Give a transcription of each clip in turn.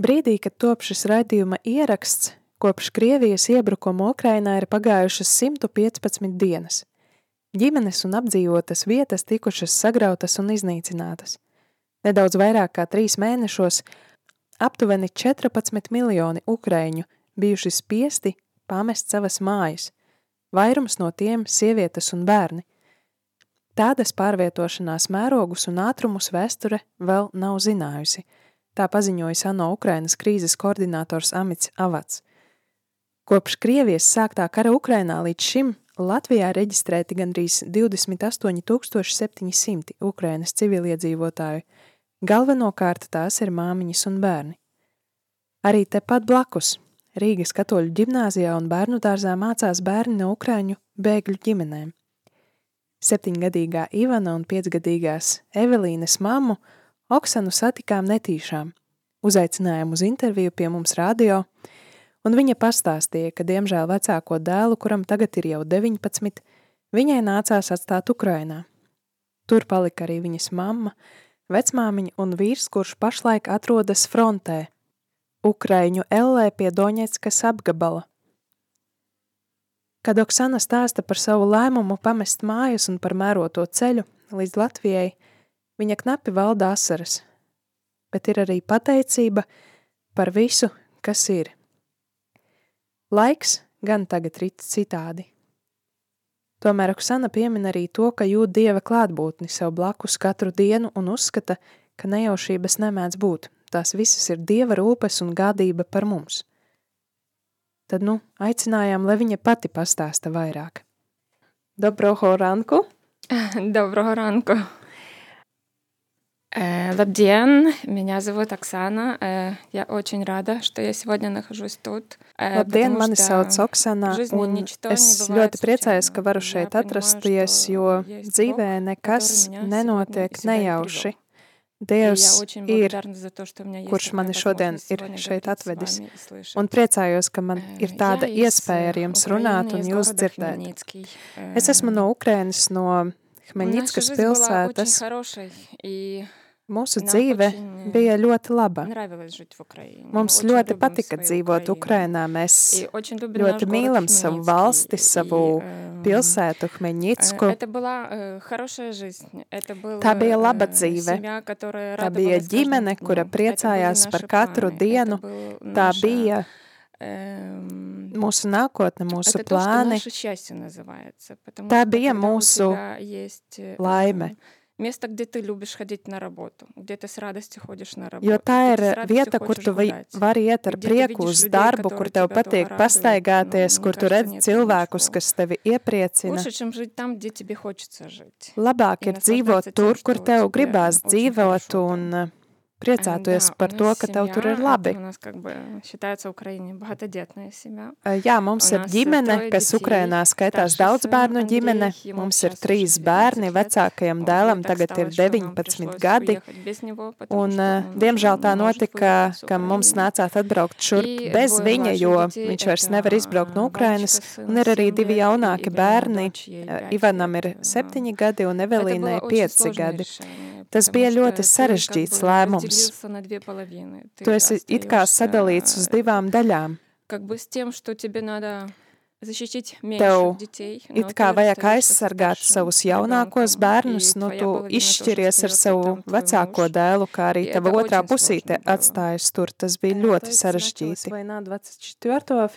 Brīdī, kad top šis raidījuma ieraksts, kopš Krievijas iebrukuma Ukrainā ir pagājušas 115 dienas. Ģimenes un apdzīvotas vietas tikušas sagrautas un iznīcinātas. Nedaudz vairāk kā trīs mēnešos aptuveni 14 miljoni ukraiņu bijuši spiesti pamest savas mājas, vairums no tiem sievietes un bērni. Tādas pārvietošanās mērogus un ātrumus vēsture vēl nav zinājusi – Tā paziņoja ANO Ukrainas krīzes koordinators Amits Avats. Kopš Krievijas sāktā kara Ukrainā līdz šim Latvijā reģistrēti gandrīz 28,700 Ukrainas civiliedzīvotāju, galvenokārt tās ir māmiņas un bērni. Arī tepat blakus Rīgas katoļu ģimnāzijā un bērnu dārzā mācās bērni no Ukraiņu bēgļu ģimenēm. Septiņgadīgā Ivana un piecgadīgās Evelīnes mammu – Oksanu satikām netīšām, uzaicinājām uz interviju pie mums radio, un viņa pastāstīja, ka diemžēl vecāko dēlu, kuram tagad ir jau 19, viņai nācās atstāt Ukrainā. Tur palika arī viņas mamma, vecmāmiņa un vīrs, kurš pašlaik atrodas frontē, Ukraiņu ellē pie Doņetskas apgabala. Kad Oksana stāsta par savu lēmumu pamest mājas un par mēroto ceļu līdz Latvijai, Viņa knapi valda asaras, bet ir arī pateicība par visu, kas ir. Laiks gan tagad rit citādi. Tomēr Oksana piemin arī to, ka jūt dieva klātbūtni sev blakus katru dienu un uzskata, ka nejaušības nemēdz būt. Tās visas ir dieva rūpes un gādība par mums. Tad, nu, aicinājām, lai viņa pati pastāsta vairāk. Dobroho ranku! Dobroho ranku! Labdien, меня зовут Оксана. Я очень рада, что я сегодня нахожусь тут. Labdien, mani sauc Oksana, un es ļoti priecājos, ka varu šeit atrasties, jo dzīvē nekas nenotiek nejauši. Dievs ir, kurš mani šodien ir šeit atvedis, un priecājos, ka man ir tāda iespēja ar jums runāt un jūs dzirdēt. Es esmu no Ukrainas, no Хмельницkas pilsētas. Mūsu dzīve bija ļoti laba. Mums ļoti patika dzīvot Ukrainā. Mēs ļoti mīlam savu valsti, savu pilsētu, Hmeņicku. Tā bija laba dzīve. Tā bija ģimene, kura priecājās par katru dienu. Tā bija mūsu nākotne, mūsu plāni. Tā bija mūsu laime Место, где ты любишь ходить на работу, где ты с радостью ходишь на работу. Jo tā ir vieta, kur tu vari iet ar prieku uz darbu, kur tev patīk pastaigāties, kur tu redzi cilvēkus, kas tevi iepriecina. Labāk ir dzīvot tur, kur tev gribās dzīvot un priecātos par to, ka tev tur ir labi. Jā, mums ir ģimene, kas Ukrainā skaitās daudz bērnu ģimene. Mums ir trīs bērni, vecākajam dēlam tagad ir 19 gadi. Un, diemžēl tā notika, ka mums nācāt atbraukt šurp bez viņa, jo viņš vairs nevar izbraukt no Ukrainas. Un ir arī divi jaunāki bērni. Ivanam ir septiņi gadi un Evelīnai pieci gadi. Tas bija ļoti sarežģīts lēmums Tu esi it kā sadalīts uz divām daļām. Tev it kā vajag aizsargāt savus jaunākos bērnus, nu tu izšķiries ar savu vecāko dēlu, kā arī tava otrā pusīte atstājas tur. Tas bija ļoti sarežģīti. 24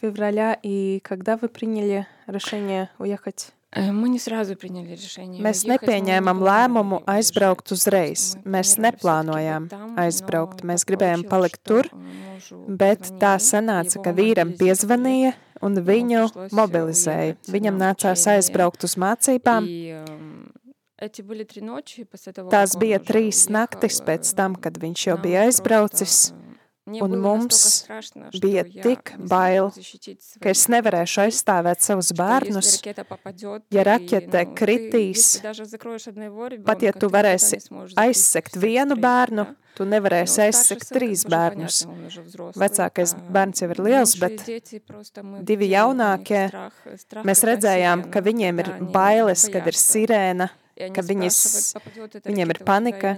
февраля, и когда вы приняли решение уехать Mēs nepieņēmām lēmumu aizbraukt uzreiz. Mēs neplānojām aizbraukt. Mēs gribējām palikt tur, Bet tā sanāca, ka vīram piezvanīja un viņu mobilizēja. Viņam nācās aizbraukt uz mācībām. Tās bija trīs naktis pēc tam, kad viņš jau bija aizbraucis. Un mums bija tik bail, ka es nevarēšu aizstāvēt savus bērnus, ja raķete kritīs. Pat ja tu varēsi aizsekt vienu bērnu, tu nevarēsi aizsekt trīs bērnus. Vecākais bērns jau ir liels, bet divi jaunākie, mēs redzējām, ka viņiem ir bailes, kad ir sirēna, ka viņas, viņiem ir panika,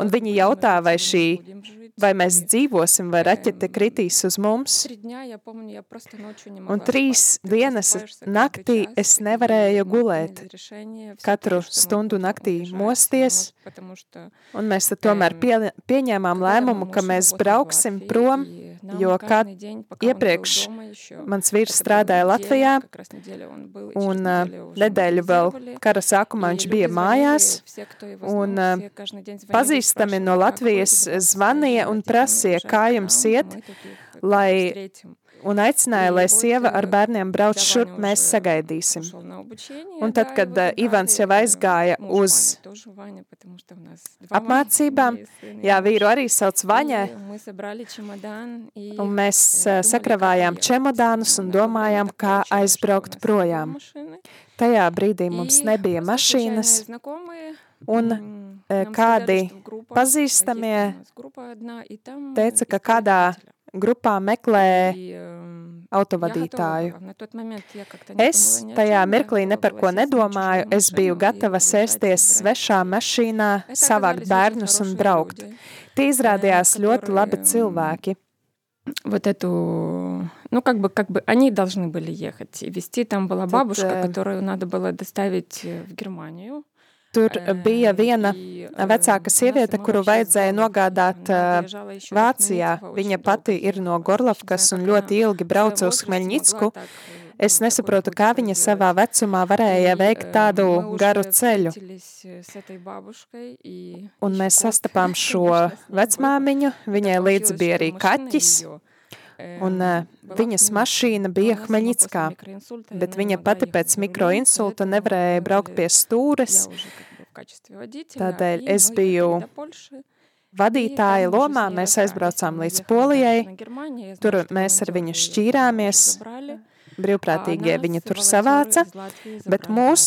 un viņi jautā, vai, šī, vai mēs dzīvosim, vai raķete kritīs uz mums. Un trīs dienas naktī es nevarēju gulēt. Katru stundu naktī mosties, un mēs tomēr pie, pieņēmām lēmumu, ka mēs brauksim prom, jo kā iepriekš mans vīrs strādāja Latvijā, un nedēļu vēl kara sākumā viņš bija mājās, un pazīstami no Latvijas zvanīja un prasīja, kā jums iet, lai un aicināja, lai sieva ar bērniem brauc šurp, mēs sagaidīsim. Un tad, kad uh, Ivans jau aizgāja uz apmācībām, jā, vīru arī sauc Vaņai, un mēs uh, sakravājām čemodānus un domājām, kā aizbraukt projām. Tajā brīdī mums nebija mašīnas, un kādi pazīstamie teica, ka kādā grupā meklē autovadītāju. Es tajā mirklī ne par ko nedomāju, es biju gatava sēsties svešā mašīnā, savākt bērnus un braukt. Tie izrādījās ļoti labi cilvēki. Вот эту, ну как бы, как бы они должны были ехать и вести. Там была бабушка, которую надо было доставить в Германию. Tur bija viena vecāka sieviete, kuru vajadzēja nogādāt Vācijā. Viņa pati ir no Gorlavkas un ļoti ilgi brauca uz Hmeļņicku. Es nesaprotu, kā viņa savā vecumā varēja veikt tādu garu ceļu. Un mēs sastapām šo vecmāmiņu, viņai līdzi bija arī kaķis. Un uh, viņas mašīna bija Hmeļņickā, bet viņa pati pēc mikroinsulta nevarēja braukt pie stūres. Tādēļ es biju vadītāja lomā, mēs aizbraucām līdz Polijai, tur mēs ar viņu šķīrāmies, brīvprātīgie viņu tur savāca, bet mūs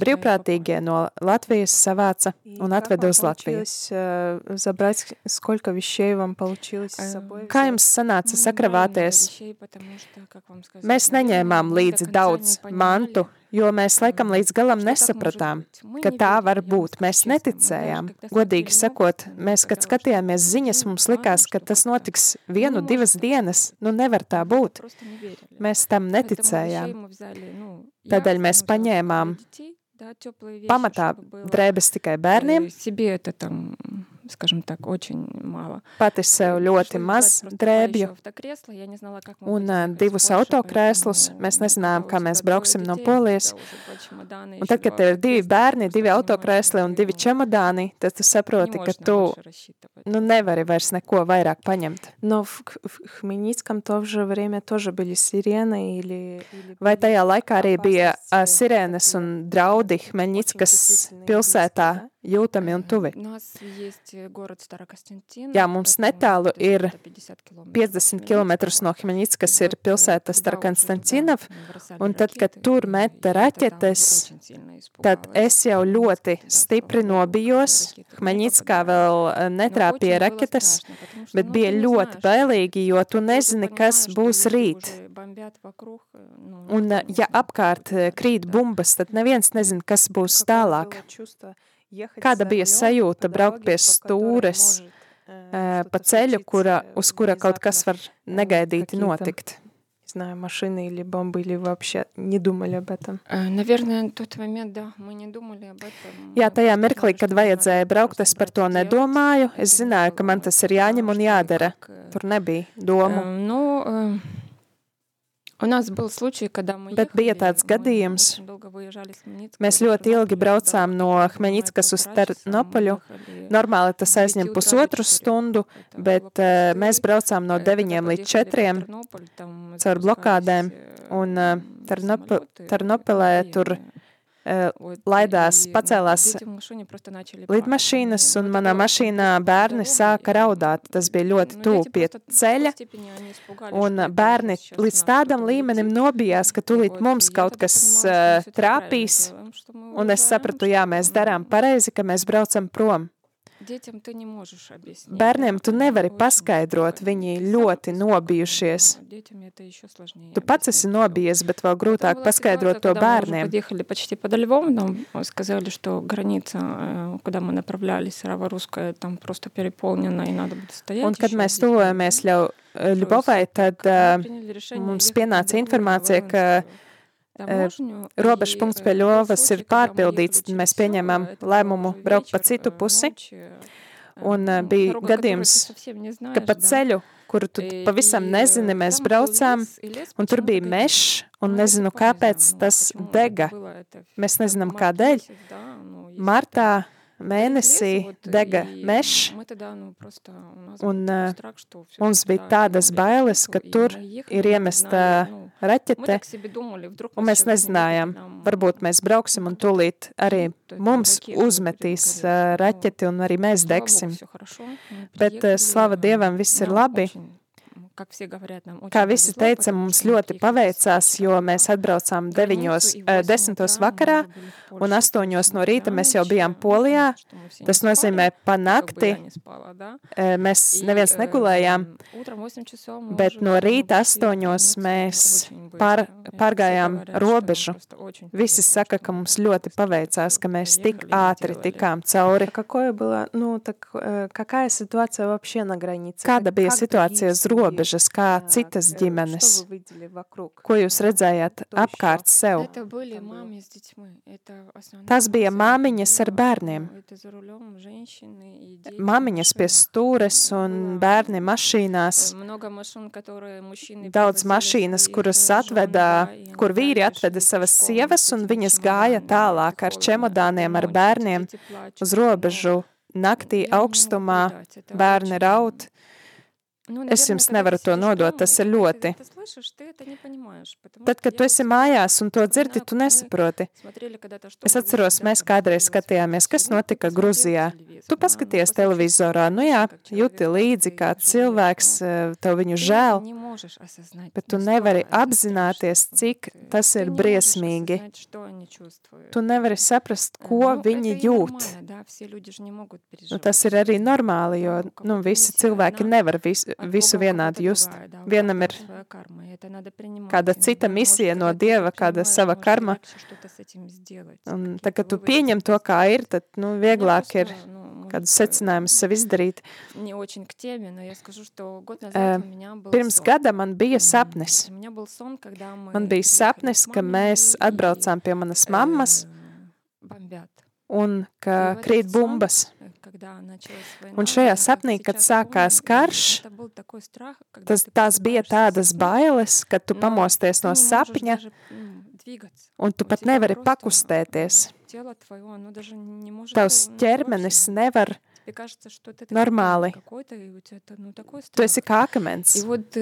brīvprātīgie no Latvijas savāca un atveda uz Latviju. Kā jums sanāca sakravāties? Mēs neņēmām līdzi daudz mantu, jo mēs laikam līdz galam nesapratām, ka tā var būt. Mēs neticējām. Godīgi sakot, mēs, kad skatījāmies ziņas, mums likās, ka tas notiks vienu, divas dienas. Nu, nevar tā būt. Mēs tam neticējām. Tādēļ mēs paņēmām pamatā drēbes tikai bērniem скажем так, очень мало. Pati sev ļoti maz drēbju un divus autokrēslus. Mēs nezinājām, kā mēs brauksim no Polijas. Un tad, kad tev ir divi bērni, divi autokrēsli un divi čemodāni, tad tu saproti, ka tu nu, nevari vairs neko vairāk paņemt. Но в, в Хмельницком в то же время тоже были сирены или... Vai tajā laikā arī bija uh, sirēnas un draudi Hmeļņickas pilsētā Jūtami un tuvi. Jā, mums netālu ir 50 km no Hmeņickas, kas ir pilsēta Starkonstantinov, un tad, kad tur meta raķetes, tad es jau ļoti stipri nobijos. Hmeņickā vēl netrāpīja raķetes, bet bija ļoti bailīgi, jo tu nezini, kas būs rīt. Un ja apkārt krīt bumbas, tad neviens nezin, kas būs tālāk. Kāda bija sajūta braukt pie stūres pa ceļu, kura, uz kura kaut kas var negaidīti notikt? знаю, машины или бомбы, или вообще не думали об этом? Наверное, на тот момент, да, мы не думали об этом. Jā, tajā mirklī, kad vajadzēja braukt, es par to nedomāju. Es zināju, ka man tas ir jāņem un jādara. Tur nebija domu. Ну, Bet bija tāds gadījums, mēs ļoti ilgi braucām no Hmeņickas uz Ternopoļu. Normāli tas aizņem pusotru stundu, bet mēs braucām no 9 līdz 4 caur blokādēm. Un Ternopolē tur laidās, pacēlās lidmašīnas, un manā mašīnā bērni sāka raudāt. Tas bija ļoti tuvu pie ceļa, un bērni līdz tādam līmenim nobijās, ka tūlīt mums kaut kas trāpīs, un es sapratu, jā, mēs darām pareizi, ka mēs braucam prom. Bērniem tu nevari paskaidrot, viņi ļoti nobijušies. Tu pats esi nobijies, bet vēl grūtāk paskaidrot to bērniem. Un kad mēs tuvojamies Ļubovai, tad э, mums pienāca informācija, ka robežas punkts pie Ļovas ir pārpildīts, tad mēs pieņēmām lēmumu braukt pa citu pusi. Un bija gadījums, ka pa ceļu, kuru tu pavisam nezini, mēs braucām, un tur bija mešs, un nezinu, kāpēc tas dega. Mēs nezinām, kādēļ. Martā mēnesī dega mežs, un uh, mums bija tādas bailes, ka tur ir iemesta raķete, un mēs nezinājām, varbūt mēs brauksim un tūlīt arī mums uzmetīs raķeti un arī mēs degsim. Bet slava Dievam, viss ir labi. Kā visi teica, mums ļoti paveicās, jo mēs atbraucām 9, 10 vakarā un 8 no rīta mēs jau bijām Polijā. Tas nozīmē pa nakti. Mēs neviens negulējām, bet no rīta 8 mēs pār, pārgājām robežu. Visi saka, ka mums ļoti paveicās, ka mēs tik ātri tikām cauri. Какое было, ну, так, какая ситуация вообще на границе? Kāda bija situācija uz robežas? Robežas kā citas ģimenes. Ko jūs redzējāt apkārt sev? Tas bija māmiņas ar bērniem. Māmiņas pie stūres un bērni mašīnās. Daudz mašīnas, kuras atvedā, kur vīri atveda savas sievas un viņas gāja tālāk ar čemodāniem ar bērniem uz robežu naktī augstumā, bērni raud. Es jums nevaru to nodot, tas ir ļoti. Tad, kad tu esi mājās un to dzirdi, tu nesaproti. Es atceros, mēs kādreiz skatījāmies, kas notika Gruzijā. Tu paskaties televizorā, nu jā, jūti līdzi, kā cilvēks, tev viņu žēl, bet tu nevari apzināties, cik tas ir briesmīgi. Tu nevari saprast, ko viņi jūt. Nu, tas ir arī normāli, jo nu, visi cilvēki nevar visu, visu vienādi just. Vienam ir kāda cita misija no Dieva, kāda sava karma. Un tā, kad tu pieņem to, kā ir, tad, nu, vieglāk ir kādus secinājumus sev izdarīt. Pirms gada man bija sapnis. Man bija sapnis, ka mēs atbraucām pie manas mammas un ka krīt bumbas. Un šajā sapnī, kad sākās karš, tas, tās bija tādas bailes, kad tu pamosties no sapņa, un tu pat nevari pakustēties. Tavs ķermenis nevar нормали. То есть как акамens. И вот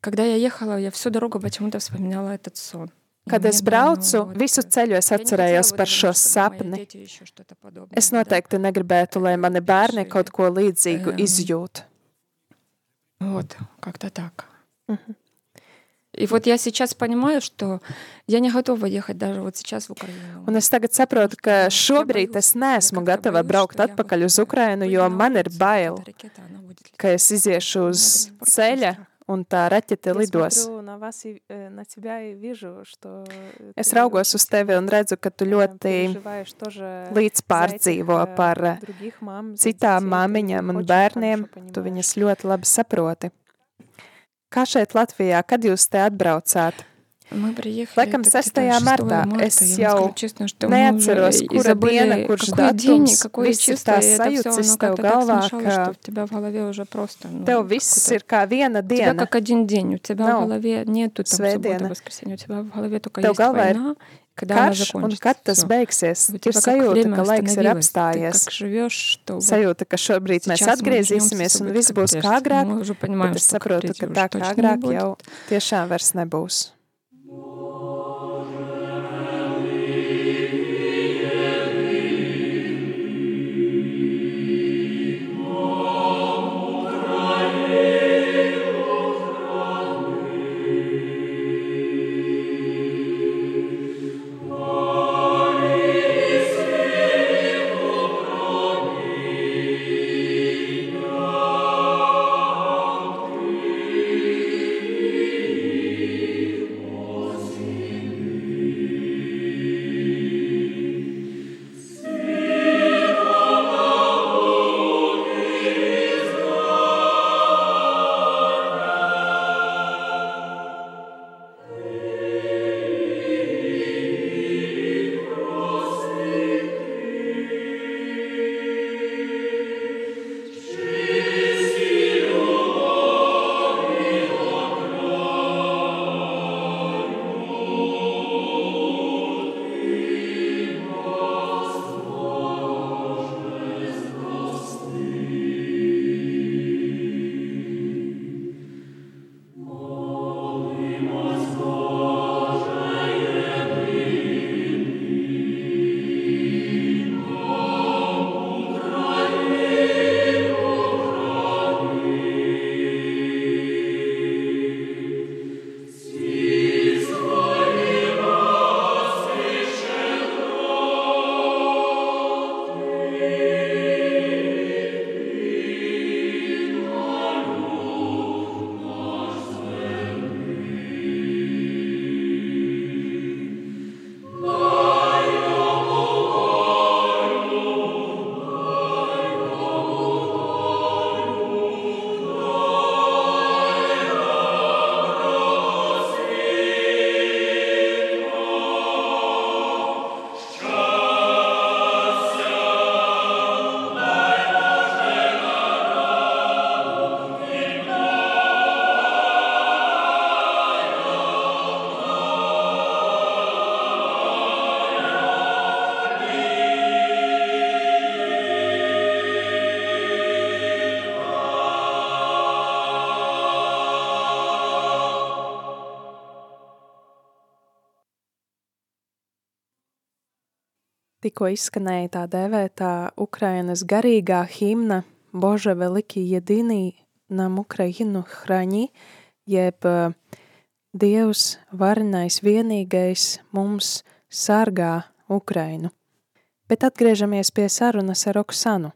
когда я ехала, я всю дорогу почему-то вспоминала этот сон. Kad es braucu, visu ceļu es atcerējos par šo sapni. Es noteikti negribētu, lai mani bērni kaut ko līdzīgu izjūt. Вот, как-то так. И вот я сейчас понимаю, что я не готова ехать даже вот сейчас в Украину. Un es tagad saprotu, ka šobrīd es neesmu gatava braukt atpakaļ uz Ukrainu, jo man ir bail, ka es iziešu uz ceļa, un tā raķete lidos. Es raugos uz tevi un redzu, ka tu ļoti līdz pārdzīvo par citām māmiņām un bērniem. Tu viņas ļoti labi saproti. Kā šeit Latvijā, kad jūs te atbraucāt? Laikam 6. martā. Es jau neatceros, kura diena, kurš datums, viss tās sajūtas tev galvā, ka tev viss ir kā viena diena. Как один день. У тебя в голове нету там суббота, воскресенье. У тебя в голове только есть война, karš, un kad tas beigsies, ir sajūta, ka laiks ir apstājies. Sajūta, ka šobrīd mēs atgriezīsimies un viss būs kā agrāk, bet es saprotu, ka tā kā agrāk jau tiešām vairs nebūs. Oh. tikko izskanēja tā dēvētā Ukrainas garīgā himna Bože veliki jedinī nam Ukrainu hraņi, jeb Dievs varenais vienīgais mums sargā Ukrainu. Bet atgriežamies pie sarunas ar Oksanu.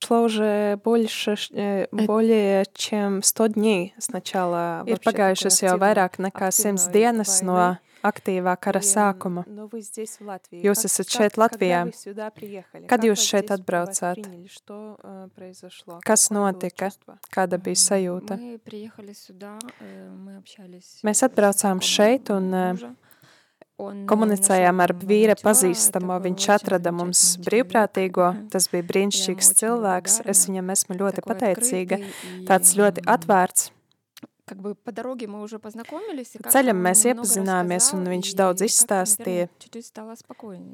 Прошло уже больше, более чем 100 дней с начала. Ir pagājušas jau vairāk nekā 100 dienas no aktīvā kara sākuma. Jūs esat šeit Latvijā. Kad jūs šeit atbraucāt? Kas notika? Kāda bija sajūta? Mēs atbraucām šeit un komunicējām ar vīra pazīstamo. Viņš atrada mums brīvprātīgo. Tas bija brīnišķīgs cilvēks. Es viņam esmu ļoti pateicīga. Tāds ļoti atvērts Ceļam mēs iepazināmies, un viņš daudz izstāstīja,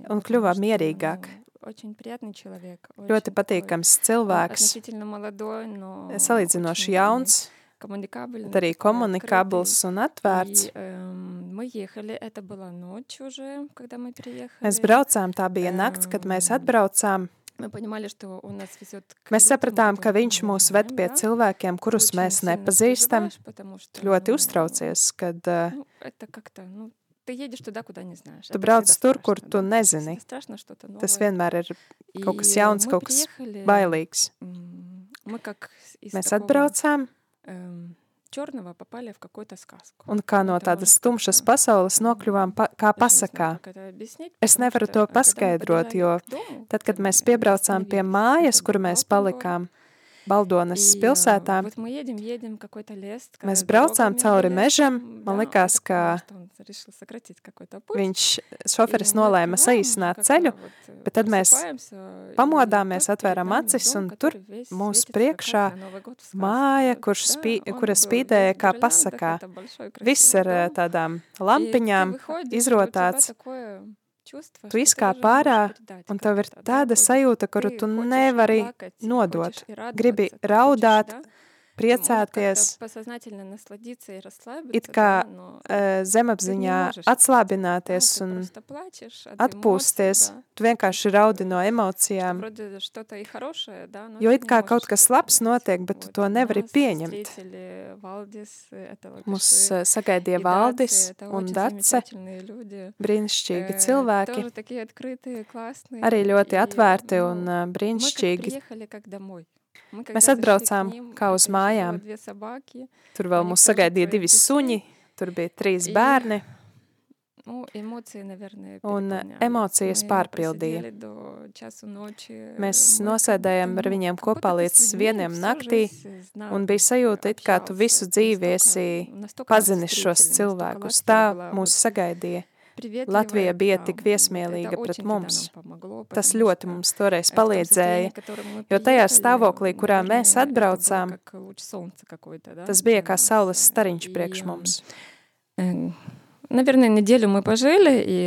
un kļuvām mierīgāk. Ļoti patīkams cilvēks, salīdzinoši jauns, bet arī komunikabls un atvērts. Mēs braucām, tā bija nakts, kad mēs atbraucām. Mēs sapratām, ka viņš mūs ved pie cilvēkiem, kurus mēs nepazīstam. Ļoti uztraucies, kad tu brauc tur, kur tu nezini. Tas vienmēr ir kaut kas jauns, kaut kas bailīgs. Mēs atbraucām черного попали в какую-то сказку. Un kā no tādas tumšas pasaules nokļuvām pa, kā pasakā. Es nevaru to paskaidrot, jo tad, kad mēs piebraucām pie mājas, kur mēs palikām, Baldonas pilsētā. Mēs braucām cauri mežam. Man likās, ka viņš, šoferis, nolēma saīsināt ceļu, bet tad mēs pamodāmies, atvērām acis, un tur mūsu priekšā māja, kurš spī, kura spīdēja kā pasakā. Viss ar tādām lampiņām izrotāts. Tu izkāp ārā, un tev ir tāda sajūta, kuru tu nevari nodot. Gribi raudāt, priecāties, it kā zemapziņā atslābināties un atpūsties. Tu vienkārši raudi no emocijām, jo it kā kaut kas labs notiek, bet tu to nevari pieņemt. Mums sagaidīja Valdis un Dace, brīnišķīgi cilvēki, arī ļoti atvērti un brīnišķīgi. Mēs atbraucām kā uz mājām. Tur vēl mūs sagaidīja divi suņi, tur bija trīs bērni. Un emocijas pārpildīja. Mēs nosēdējām ar viņiem kopā līdz vieniem naktī, un bija sajūta, it kā tu visu dzīvi esi pazinis šos cilvēkus. Tā mūs sagaidīja. Latvija bija tik viesmīlīga pret mums. Tas ļoti mums toreiz palīdzēja, jo tajā stāvoklī, kurā mēs atbraucām, tas bija kā saules stariņš priekš mums. Наверное, неделю мы пожили. И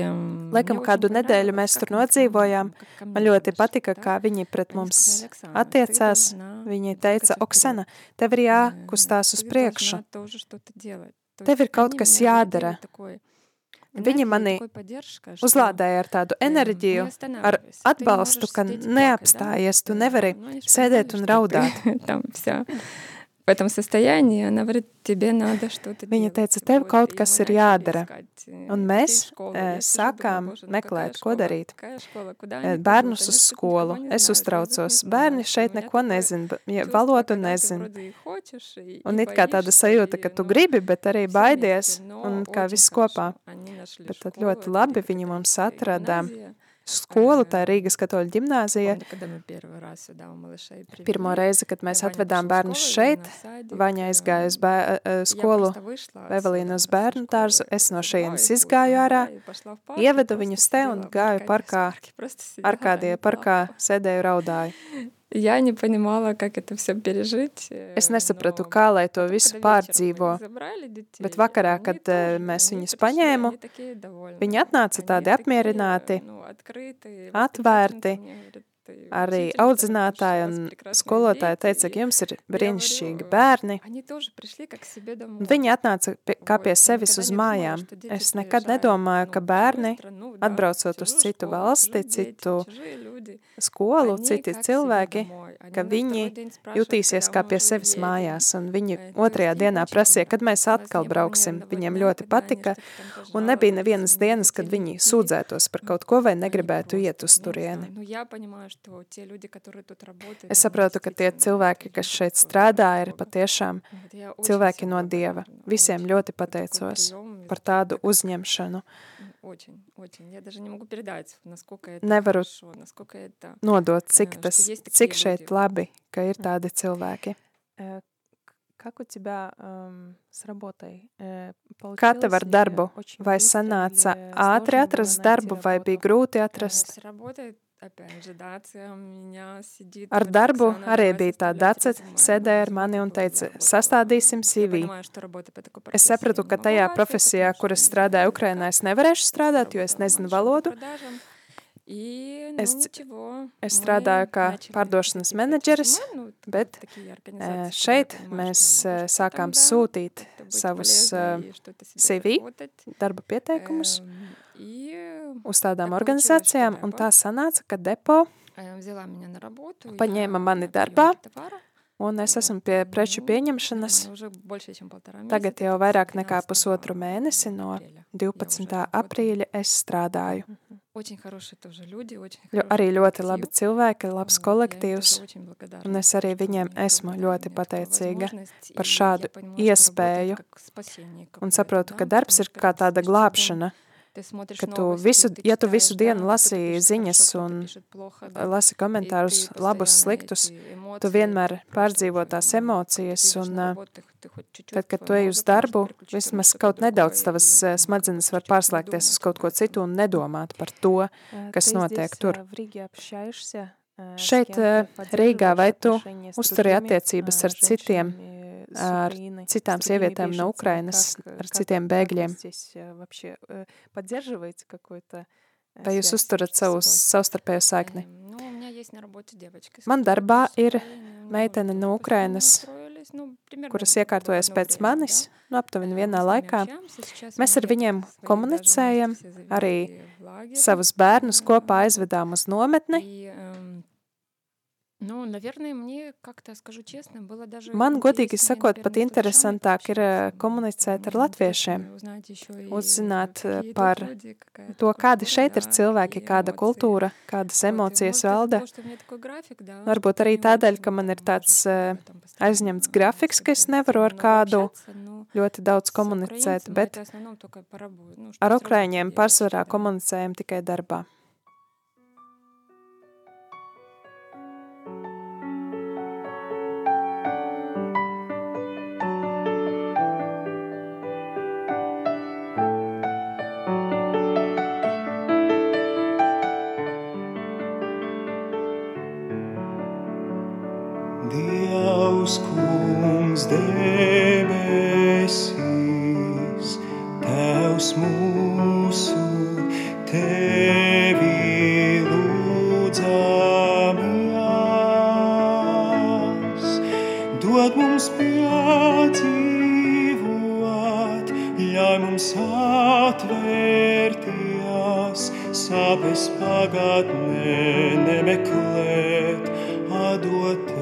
Laikam kādu nedēļu mēs tur nodzīvojām. Man ļoti patika, kā viņi pret mums attiecās. Viņi teica, Oksana, tev ir jākustās uz priekšu. Tev ir kaut kas jādara. Viņi mani uzlādēja ar tādu enerģiju, ar atbalstu, ka neapstājies, tu nevari sēdēt un raudāt. в этом состоянии, она говорит, тебе надо что-то Viņa teica, tev kaut kas ir jādara. Un mēs e, sākām meklēt, ko darīt. E, bērnus uz skolu. Es uztraucos. Bērni šeit neko nezina, ja valodu nezina. Un it kā tāda sajūta, ka tu gribi, bet arī baidies, un kā viss kopā. Bet tad ļoti labi viņi mums atrada skolu, tā ir Rīgas katoļu ģimnāzija. Pirmo reizi, kad mēs atvedām bērnus šeit, Vaņa aizgāja uz bēr, skolu Evelīna uz bērnu dārzu, es no šejienes izgāju ārā, ievedu viņus te un gāju parkā, arkādie parkā, sēdēju raudāju. Я не понимала, как это все пережить. Es nesapratu, kā lai to visu pārdzīvo. Bet vakarā, kad mēs viņus paņēmu, viņi atnāca tādi apmierināti, atvērti, Arī audzinātāji un skolotāji teica, ka jums ir brīnišķīgi bērni. Viņi atnāca pie, kā pie sevis uz mājām. Es nekad nedomāju, ka bērni, atbraucot uz citu valsti, citu skolu, citi cilvēki, ka viņi jutīsies kā pie sevis mājās. Un viņi otrajā dienā prasīja, kad mēs atkal brauksim. Viņiem ļoti patika. Un nebija nevienas dienas, kad viņi sūdzētos par kaut ko vai negribētu iet uz turieni. Es saprotu, ka tie cilvēki, kas šeit strādā, ir patiešām cilvēki no Dieva. Visiem ļoti pateicos par tādu uzņemšanu. Nevaru nodot, cik, tas, cik šeit labi, ka ir tādi cilvēki. Как у тебя эм, с работой? Э, Kā tev ar darbu? Vai sanāca ātri atrast darbu, vai bija grūti atrast? Ar darbu arī bija tā dace, sēdēja ar mani un teica, sastādīsim CV. Es sapratu, ka tajā profesijā, kuras strādāja Ukrainā, es nevarēšu strādāt, jo es nezinu valodu. Es, es strādāju kā pārdošanas menedžeris, bet šeit mēs sākām sūtīt savus CV, darba pieteikumus uz tādām organizācijām, un tā sanāca, ka depo paņēma mani darbā, un es esmu pie preču pieņemšanas. tagad jau vairāk nekā pusotru mēnesi no 12. aprīļa es strādāju. Jo arī ļoti labi cilvēki, labs kolektīvs, un es arī viņiem esmu ļoti pateicīga par šādu iespēju. un saprotu, ka darbs ir kā tāda glābšana, ka tu visu, ja tu visu dienu lasi ziņas un lasi komentārus labus, sliktus, tu vienmēr pārdzīvo tās emocijas un tad, kad tu ej uz darbu, vismaz kaut nedaudz tavas smadzenes var pārslēgties uz kaut ko citu un nedomāt par to, kas notiek tur. Šeit Rīgā vai tu uzturi attiecības ar citiem ar citām sievietēm no Ukrainas, ar citiem bēgļiem. Vai jūs uzturat savu savstarpēju saikni? Man darbā ir meitene no Ukrainas, kuras iekārtojas pēc manis, nu, aptuveni vienā laikā. Mēs ar viņiem komunicējam, arī savus bērnus kopā aizvedām uz nometni. Nu, наверное, мне как-то, скажу честно, было даже Man, godīgi sakot, pat interesantāk ir komunicēt ar latviešiem, uzzināt par to, kādi šeit ir cilvēki, kāda kultūra, kādas emocijas valda. Varbūt arī tādēļ, ka man ir tāds aizņemts grafiks, ka es nevaru ar kādu ļoti daudz komunicēt, bet ar ukraiņiem pārsvarā komunicējam tikai darbā. Kungs debesīs, Tevs mūsu, Tevi lūdzamies. Dod mums piedzīvot, ļauj mums atvērties, savas pagatnē nemeklēt, atdot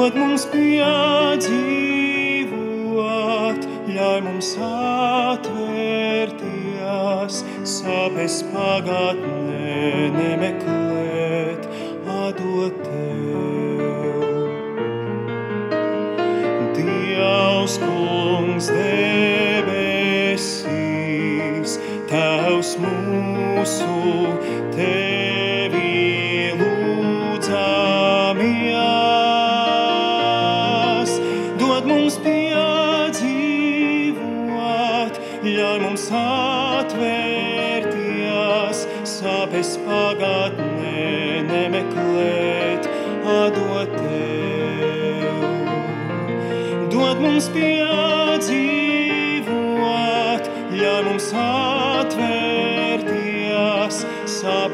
dod mums piedzīvot, ļauj mums atvērties, savas pagātnē nemeklēt, atdot tev. Dievs, kungs, debesīs, tavs mūsu tevis.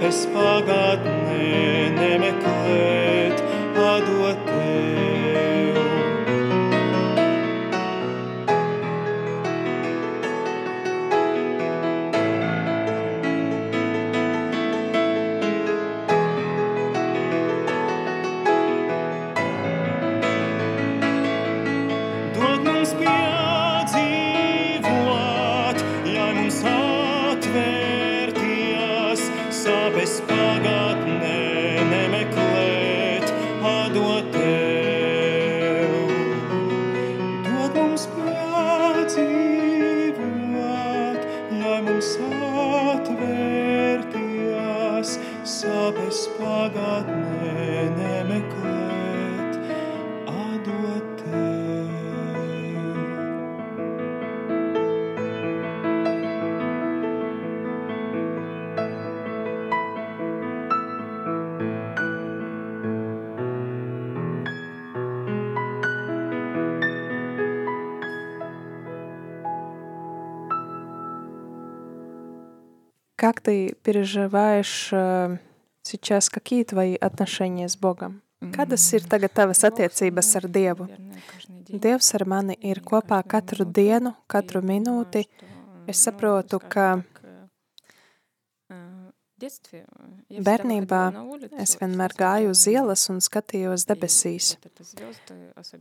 espada ты переживаешь сейчас какие твои отношения с Богом? Kādas ir tagad tavas attiecības ar Dievu? Dievs ar mani ir kopā katru dienu, katru minūti. Es saprotu, ka Bērnībā es vienmēr gāju uz ielas un skatījos debesīs.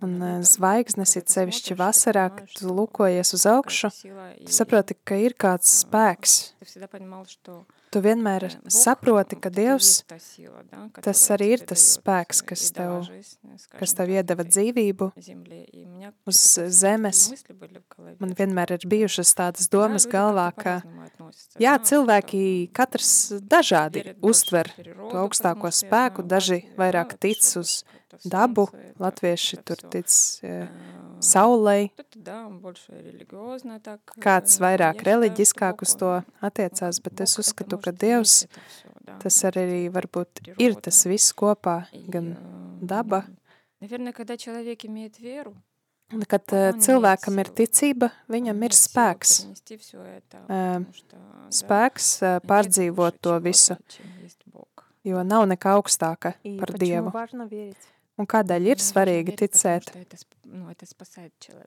Un zvaigznes ir sevišķi vasarā, kad tu lūkojies uz augšu, tu saproti, ka ir kāds spēks. Tu vienmēr saproti, ka Dievs, tas arī ir tas spēks, kas tev, kas tev iedeva dzīvību uz zemes. Man vienmēr ir bijušas tādas domas galvā, ka jā, cilvēki katrs dažādi uztver to augstāko spēku, daži vairāk tic uz dabu. Latvieši tur tic saulei. Kāds vairāk reliģiskāk uz to attiecās, bet es uzskatu, ka Dievs tas arī varbūt ir tas viss kopā, gan daba. Kad э, cilvēkam ir ticība, viņam ir spēks. Э, spēks э, pārdzīvot to visu, jo nav nekā augstāka par Dievu. Un kādēļ ir svarīgi ticēt?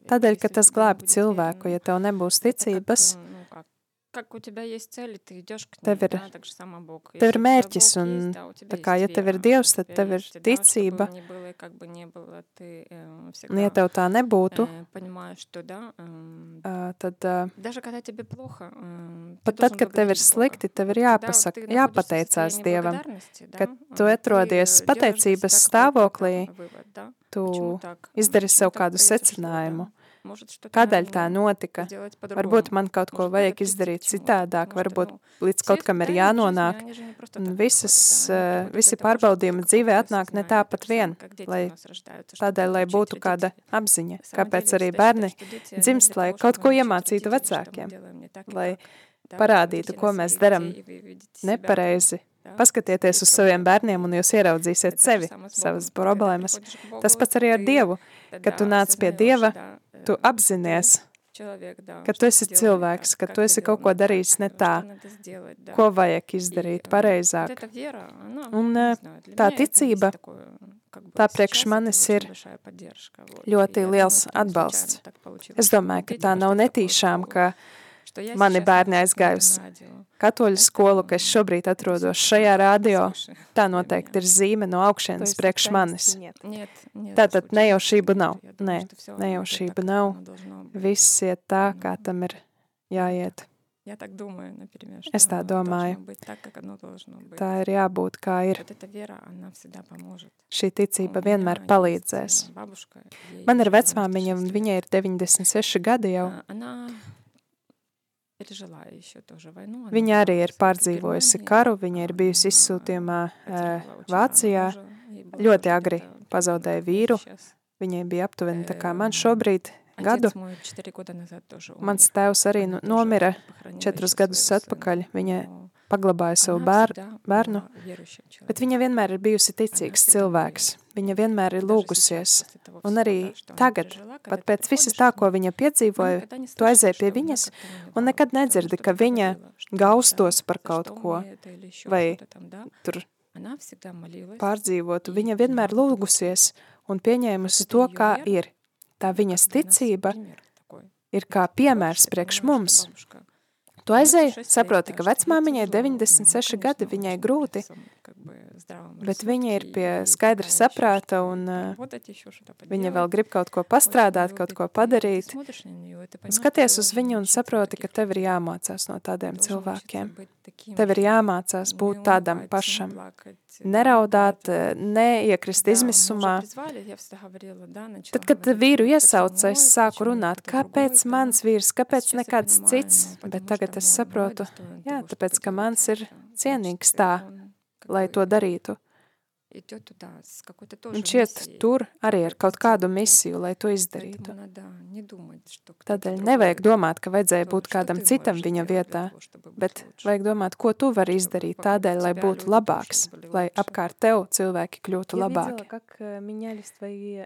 Tādēļ, ka tas glābi cilvēku, ja tev nebūs ticības, как у тебя есть цели, ты идешь к tev ir, да, так же само Бог. tev ir mērķis, un tā kā, ja tev ir Dievs, tad tev ir ticība. Un ja tev tā nebūtu, tad pat tad, kad tev ir slikti, tev ir jāpasaka, jāpateicās Dievam, ka tu atrodies pateicības stāvoklī, tu izdari sev kādu secinājumu. Kādēļ tā notika? Varbūt man kaut ko vajag izdarīt citādāk, varbūt līdz kaut kam ir jānonāk. Un visas, visi pārbaudījumi dzīvē atnāk ne tāpat vien, lai tādēļ, lai būtu kāda apziņa, kāpēc arī bērni dzimst, lai kaut ko iemācītu vecākiem, lai parādītu, ko mēs daram nepareizi, Paskatieties uz saviem bērniem, un jūs ieraudzīsiet sevi, savas problēmas. Tas pats arī ar Dievu. Kad tu nāc pie Dieva, tu apzinies, ka tu esi cilvēks, ka tu esi kaut ko darījis ne tā, ko vajag izdarīt pareizāk. Un tā ticība, tā priekš manis ir ļoti liels atbalsts. Es domāju, ka tā nav netīšām, ka mani bērni aizgāja uz katoļu skolu, ka es šobrīd atrodos šajā radio, tā noteikti ir zīme no augšienes priekš manis. Tātad nejaušība nav. Nē, nejaušība nav. Viss iet tā, kā tam ir jāiet. Es tā domāju. Tā ir jābūt, kā ir. Šī ticība vienmēr palīdzēs. Man ir vecmāmiņa, un viņai ir 96 gadi jau. Viņa arī ir pārdzīvojusi karu, viņa ir bijusi izsūtījumā Vācijā, ļoti agri pazaudēja vīru, viņai bija aptuveni tā kā man šobrīd gadu. Mans tēvs arī nomira četrus gadus atpakaļ, viņa paglabāja savu bēr, bērnu, bet viņa vienmēr ir bijusi ticīgs cilvēks. Viņa vienmēr ir lūgusies. Un arī tagad, pat pēc visas tā, ko viņa piedzīvoja, tu aizēji pie viņas un nekad nedzirdi, ka viņa gaustos par kaut ko vai tur pārdzīvotu. Viņa vienmēr lūgusies un pieņēmusi to, kā ir. Tā viņas ticība ir kā piemērs priekš mums. Tu aizēji, saproti, ka vecmāmiņai 96 gadi, viņai grūti, bet viņa ir pie skaidra saprāta un viņa vēl grib kaut ko pastrādāt, kaut ko padarīt. Un skaties uz viņu un saproti, ka tev ir jāmācās no tādiem cilvēkiem. Tev ir jāmācās būt tādam pašam. Neraudāt, neiekrist izmisumā. Tad, kad vīru iesauca, es sāku runāt, kāpēc mans vīrs, kāpēc nekāds cits, bet tagad es saprotu, jā, tāpēc, ka mans ir cienīgs tā, lai to darītu. Un šiet tur arī ar kaut kādu misiju, lai to izdarītu. Tādēļ nevajag domāt, ka vajadzēja būt kādam citam viņa vietā, bet vajag domāt, ko tu vari izdarīt tādēļ, lai būtu labāks, lai apkārt tev cilvēki kļūtu labāki.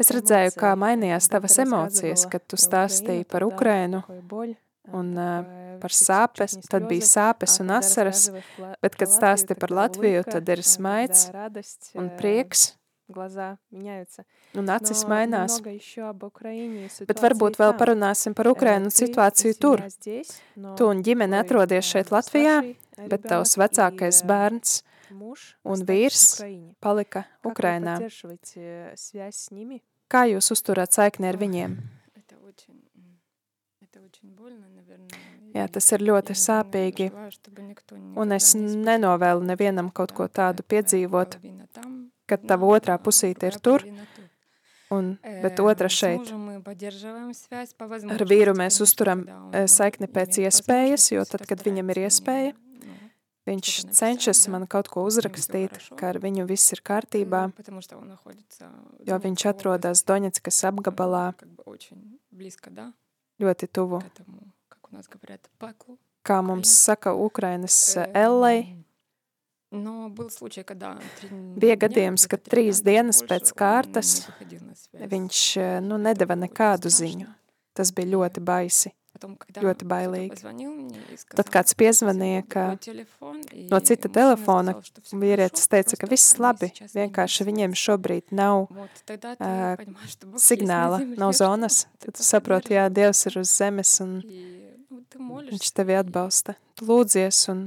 Es redzēju, kā mainījās tavas emocijas, kad tu stāstīji par Ukrainu un par sāpes, tad bija sāpes un asaras, bet, kad stāsti par Latviju, tad ir smaids un prieks. Un acis mainās. Bet varbūt vēl parunāsim par Ukrainu situāciju tur. Tu un ģimene atrodies šeit Latvijā, bet tavs vecākais bērns un vīrs palika Ukrainā. Kā jūs uzturāt saikni ar viņiem? Jā, tas ir ļoti sāpīgi, un es nenovēlu nevienam kaut ko tādu piedzīvot, kad tava otrā pusīte ir tur, Un, bet otra šeit. Ar vīru mēs uzturam saikni pēc iespējas, jo tad, kad viņam ir iespēja, viņš cenšas man kaut ko uzrakstīt, ka ar viņu viss ir kārtībā, jo viņš atrodas Doņetskas apgabalā ļoti tuvu. Kā mums saka Ukrainas Ellei, Bija gadījums, kad trīs dienas pēc kārtas viņš nu, nedeva nekādu ziņu. Tas bija ļoti baisi, ļoti bailīgi. Tad kāds piezvanīja, ka no cita telefona vīrietis teica, ka viss labi, vienkārši viņiem šobrīd nav uh, signāla, nav zonas. Tad saproti, jā, Dievs ir uz zemes un Viņš tevi atbalsta. Lūdzies un...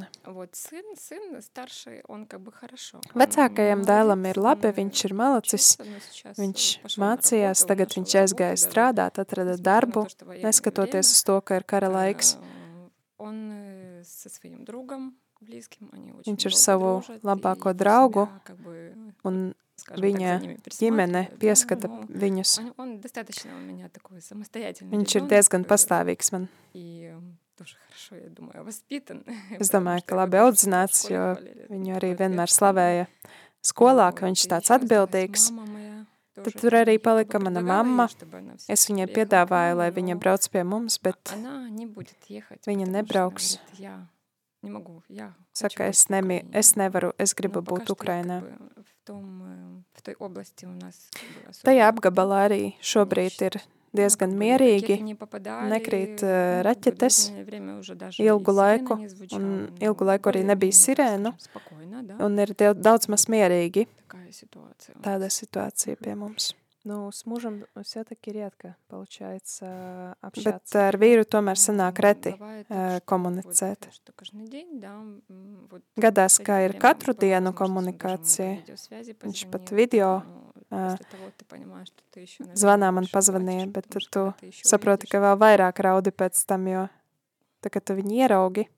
Vecākajam dēlam ir labi, viņš ir malacis, viņš mācījās, tagad viņš aizgāja strādāt, atrada darbu, neskatoties uz to, ka ir kara laiks. Viņš ir savu labāko draugu un viņa ģimene pieskata viņus. Viņš ir diezgan pastāvīgs man. Es domāju, ka labi audzināts, jo viņu arī vienmēr slavēja skolā, ka viņš tāds atbildīgs. Tad tur arī palika mana mamma. Es viņai piedāvāju, lai viņa brauc pie mums, bet viņa nebrauks. Saka, es, nemi, es nevaru, es gribu būt Ukrainā. Tajā apgabalā arī šobrīd ir diezgan mierīgi, nekrīt uh, raķetes ilgu laiku, un ilgu laiku arī nebija sirēnu, un ir daudz maz mierīgi. Tāda situācija pie mums. Ну, с мужем все-таки редко получается общаться. Bet ar vīru tomēr sanāk reti komunicēt. Gadās, ka ir katru dienu komunikācija. Viņš pat video zvanā man pazvanīja, bet tad tu saproti, ka vēl vairāk raudi pēc tam, jo tā, kad tu viņu ieraugi,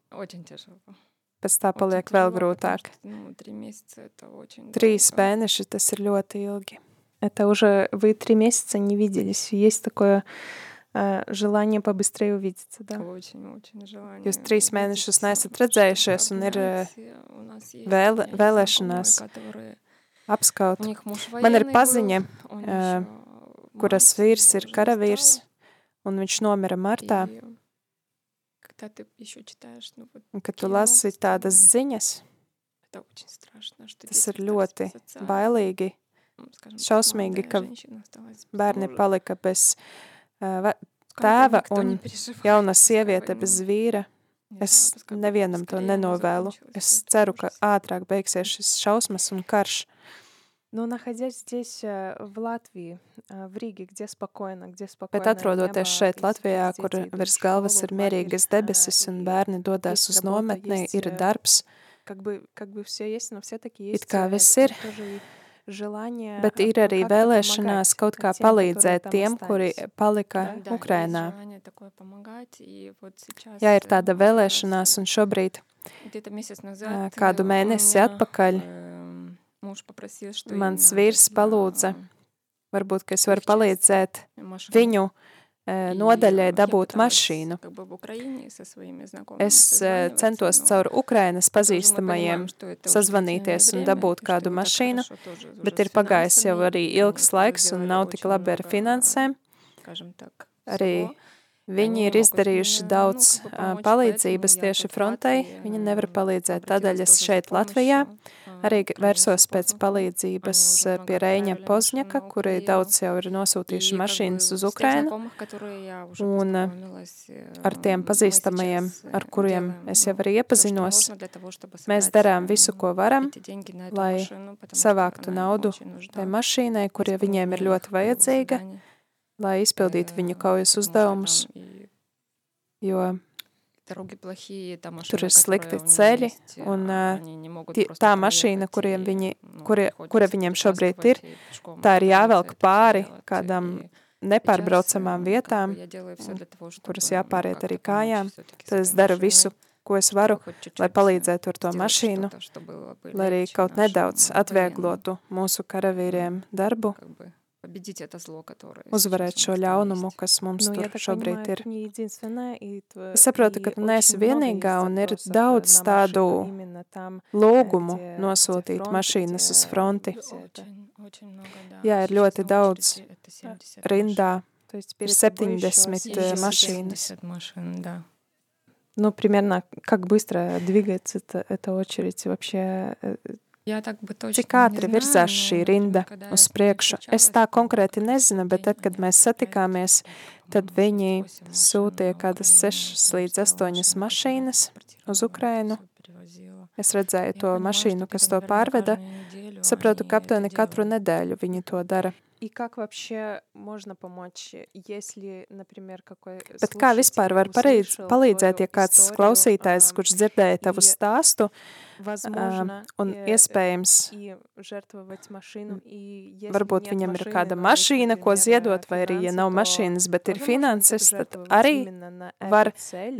pēc tā paliek vēl grūtāk. Trīs mēneši tas ir ļoti ilgi. Это уже вы три месяца не виделись. Есть такое э, желание побыстрее увидеться, да? Очень, очень желание. Jūs trīs mēnešus neesat redzējušies un ir vēl, vēlēšanās apskaut. Man ir paziņa, uh, kuras vīrs ir karavīrs, un viņš nomira martā. Un, kad tu lasi tādas ziņas, tas ir ļoti bailīgi šausmīgi, ka bērni palika bez uh, tēva un jauna sieviete bez vīra. Es nevienam to nenovēlu. Es ceru, ka ātrāk beigsies šis šausmas un karš. Но находясь здесь, в Латвии, в Риге, где спокойно, где спокойно... Bet atrodoties šeit Latvijā, kur virs galvas ir mierīgas debesis un bērni dodas uz nometni, ir darbs, как бы, как бы все есть, но все-таки есть... It kā viss ir, Bet ir arī vēlēšanās kaut kā palīdzēt tiem, kuri palika Ukrainā. Jā, ir tāda vēlēšanās, un šobrīd kādu mēnesi atpakaļ. mans vīrs palūdza, varbūt, ka es varu palīdzēt viņu nodaļai dabūt mašīnu. Es centos caur Ukrainas pazīstamajiem sazvanīties un dabūt kādu mašīnu, bet ir pagājis jau arī ilgs laiks un nav tik labi ar finansēm. Arī Viņi ir izdarījuši daudz palīdzības tieši frontei, viņi nevar palīdzēt, tādēļ es šeit Latvijā arī vērsos pēc palīdzības pie Reiņa Pozņaka, kuri daudz jau ir nosūtījuši mašīnas uz Ukrainu, un ar tiem pazīstamajiem, ar kuriem es jau arī iepazinos, mēs darām visu, ko varam, lai savāktu naudu tai mašīnai, kurie viņiem ir ļoti vajadzīga, lai izpildītu viņu kaujas uzdevumus, jo tur ir slikti ceļi, un tie, tā mašīna, kuriem viņi, kuri, kura viņiem šobrīd ir, tā ir jāvelk pāri kādam nepārbraucamām vietām, kuras jāpāriet arī kājām, tad es daru visu, ko es varu, lai palīdzētu ar to mašīnu, lai arī kaut nedaudz atvieglotu mūsu karavīriem darbu, uzvarēt šo ļaunumu, kas mums nu, tur šobrīd ir. Es saprotu, ka tu neesi vienīgā un ir daudz tādu lūgumu nosūtīt mašīnas uz fronti. Jā, ir ļoti daudz rindā. Ir 70 mašīnas. Ну, примерно, как быстро двигается эта, эта очередь вообще? Cik ātri virzās šī rinda uz priekšu? Es tā konkrēti nezinu, bet tad, kad mēs satikāmies, tad viņi sūtīja kādas 6 līdz 8 mašīnas uz Ukrainu. Es redzēju to mašīnu, kas to pārveda. Saprotu, ka aptuveni katru nedēļu viņi to dara. И как вообще можно помочь, если, например, какой Bet kā vispār var palīdz, palīdzēt, ja kāds klausītājs, kurš dzirdēja tavu stāstu, Возможно, un iespējams, varbūt viņam ir kāda mašīna, ko ziedot, vai arī, ja nav mašīnas, bet ir finanses, tad arī var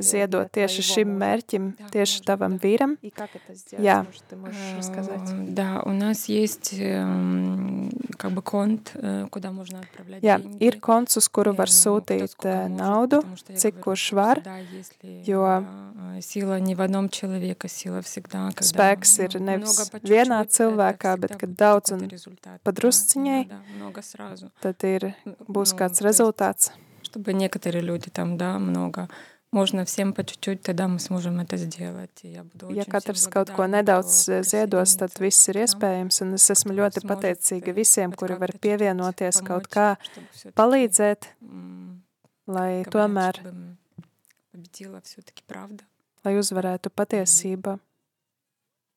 ziedot tieši šim mērķim, tieši tavam vīram. Jā. Да, у нас есть как бы конт, куда можно отправлять Jā, ir konts, uz kuru var sūtīt naudu, cik kurš var, jo сила не в одном человеке, сила всегда, spēks ir nevis vienā cilvēkā, bet kad daudz un padrusciņai, tad ir, būs kāds rezultāts. Чтобы некоторые люди там, да, много Можно всем по чуть-чуть, тогда мы сможем это сделать. Я буду ja katrs kaut ko nedaudz ziedos, tad viss ir iespējams, un es esmu ļoti pateicīga visiem, kuri var pievienoties kaut kā, palīdzēt, lai tomēr, lai uzvarētu patiesība.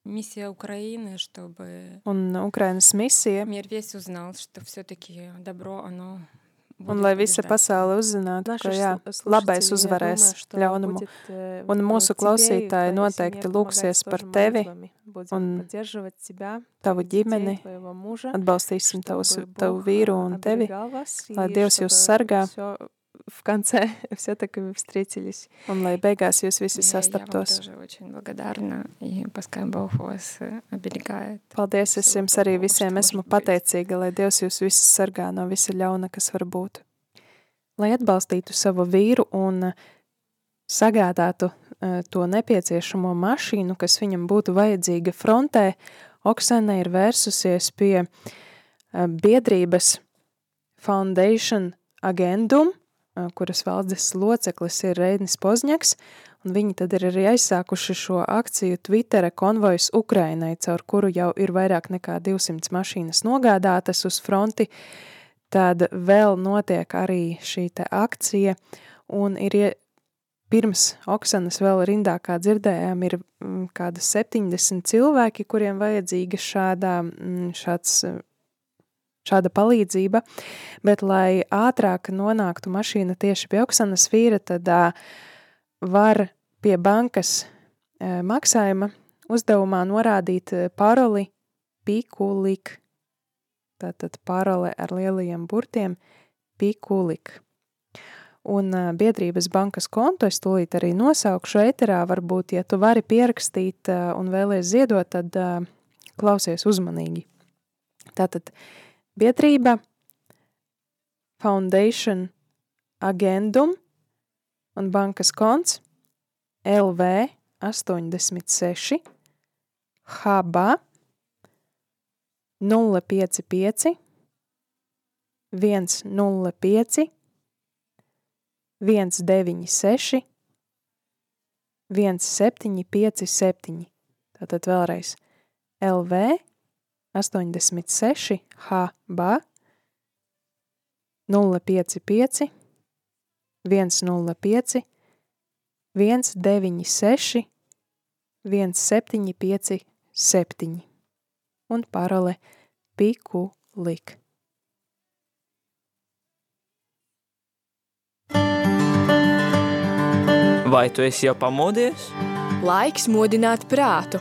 Миссия Украины, чтобы un Ukrainas misija, мир весь узнал, что все-таки добро, оно Un lai visa pasaule uzzinātu, ka jā, labais uzvarēs ļaunumu. Un mūsu klausītāji noteikti lūksies par tevi un tavu ģimeni. Atbalstīsim tavus, tavu vīru un tevi, lai Dievs jūs sargā в конце все-таки вы встретились. Un lai beigās jūs visi sastaptos. Paldies, es jums arī visiem esmu pateicīga, lai Dievs jūs visus sargā no visa ļauna, kas var būt. Lai atbalstītu savu vīru un sagādātu to nepieciešamo mašīnu, kas viņam būtu vajadzīga frontē, Oksana ir vērsusies pie biedrības Foundation Agendum, kuras valdes loceklis ir Reidnis Pozņaks, un viņi tad ir arī aizsākuši šo akciju Twittera konvojs Ukrainai, caur kuru jau ir vairāk nekā 200 mašīnas nogādātas uz fronti, tad vēl notiek arī šī te akcija, un ir pirms Oksanas vēl rindā, kā dzirdējām, ir kāda 70 cilvēki, kuriem vajadzīga šādā, šāds šāda palīdzība, bet lai ātrāk nonāktu mašīna tieši pie Oksanas vīra, tad uh, var pie bankas uh, maksājuma uzdevumā norādīt paroli pikulik. Tātad parole ar lielajiem burtiem pikulik. Un uh, biedrības bankas kontu es tūlīt arī nosaukšu ēterā, varbūt, ja tu vari pierakstīt uh, un vēlies ziedot, tad uh, klausies uzmanīgi. Tātad biedrība, Foundation Agendum un bankas konts LV 86 HB 055 105 196 1757. Tātad vēlreiz LV 86 HB 055 105 196 1757 un parole pikulik. Vai tu esi jau pamodies? Laiks modināt prātu.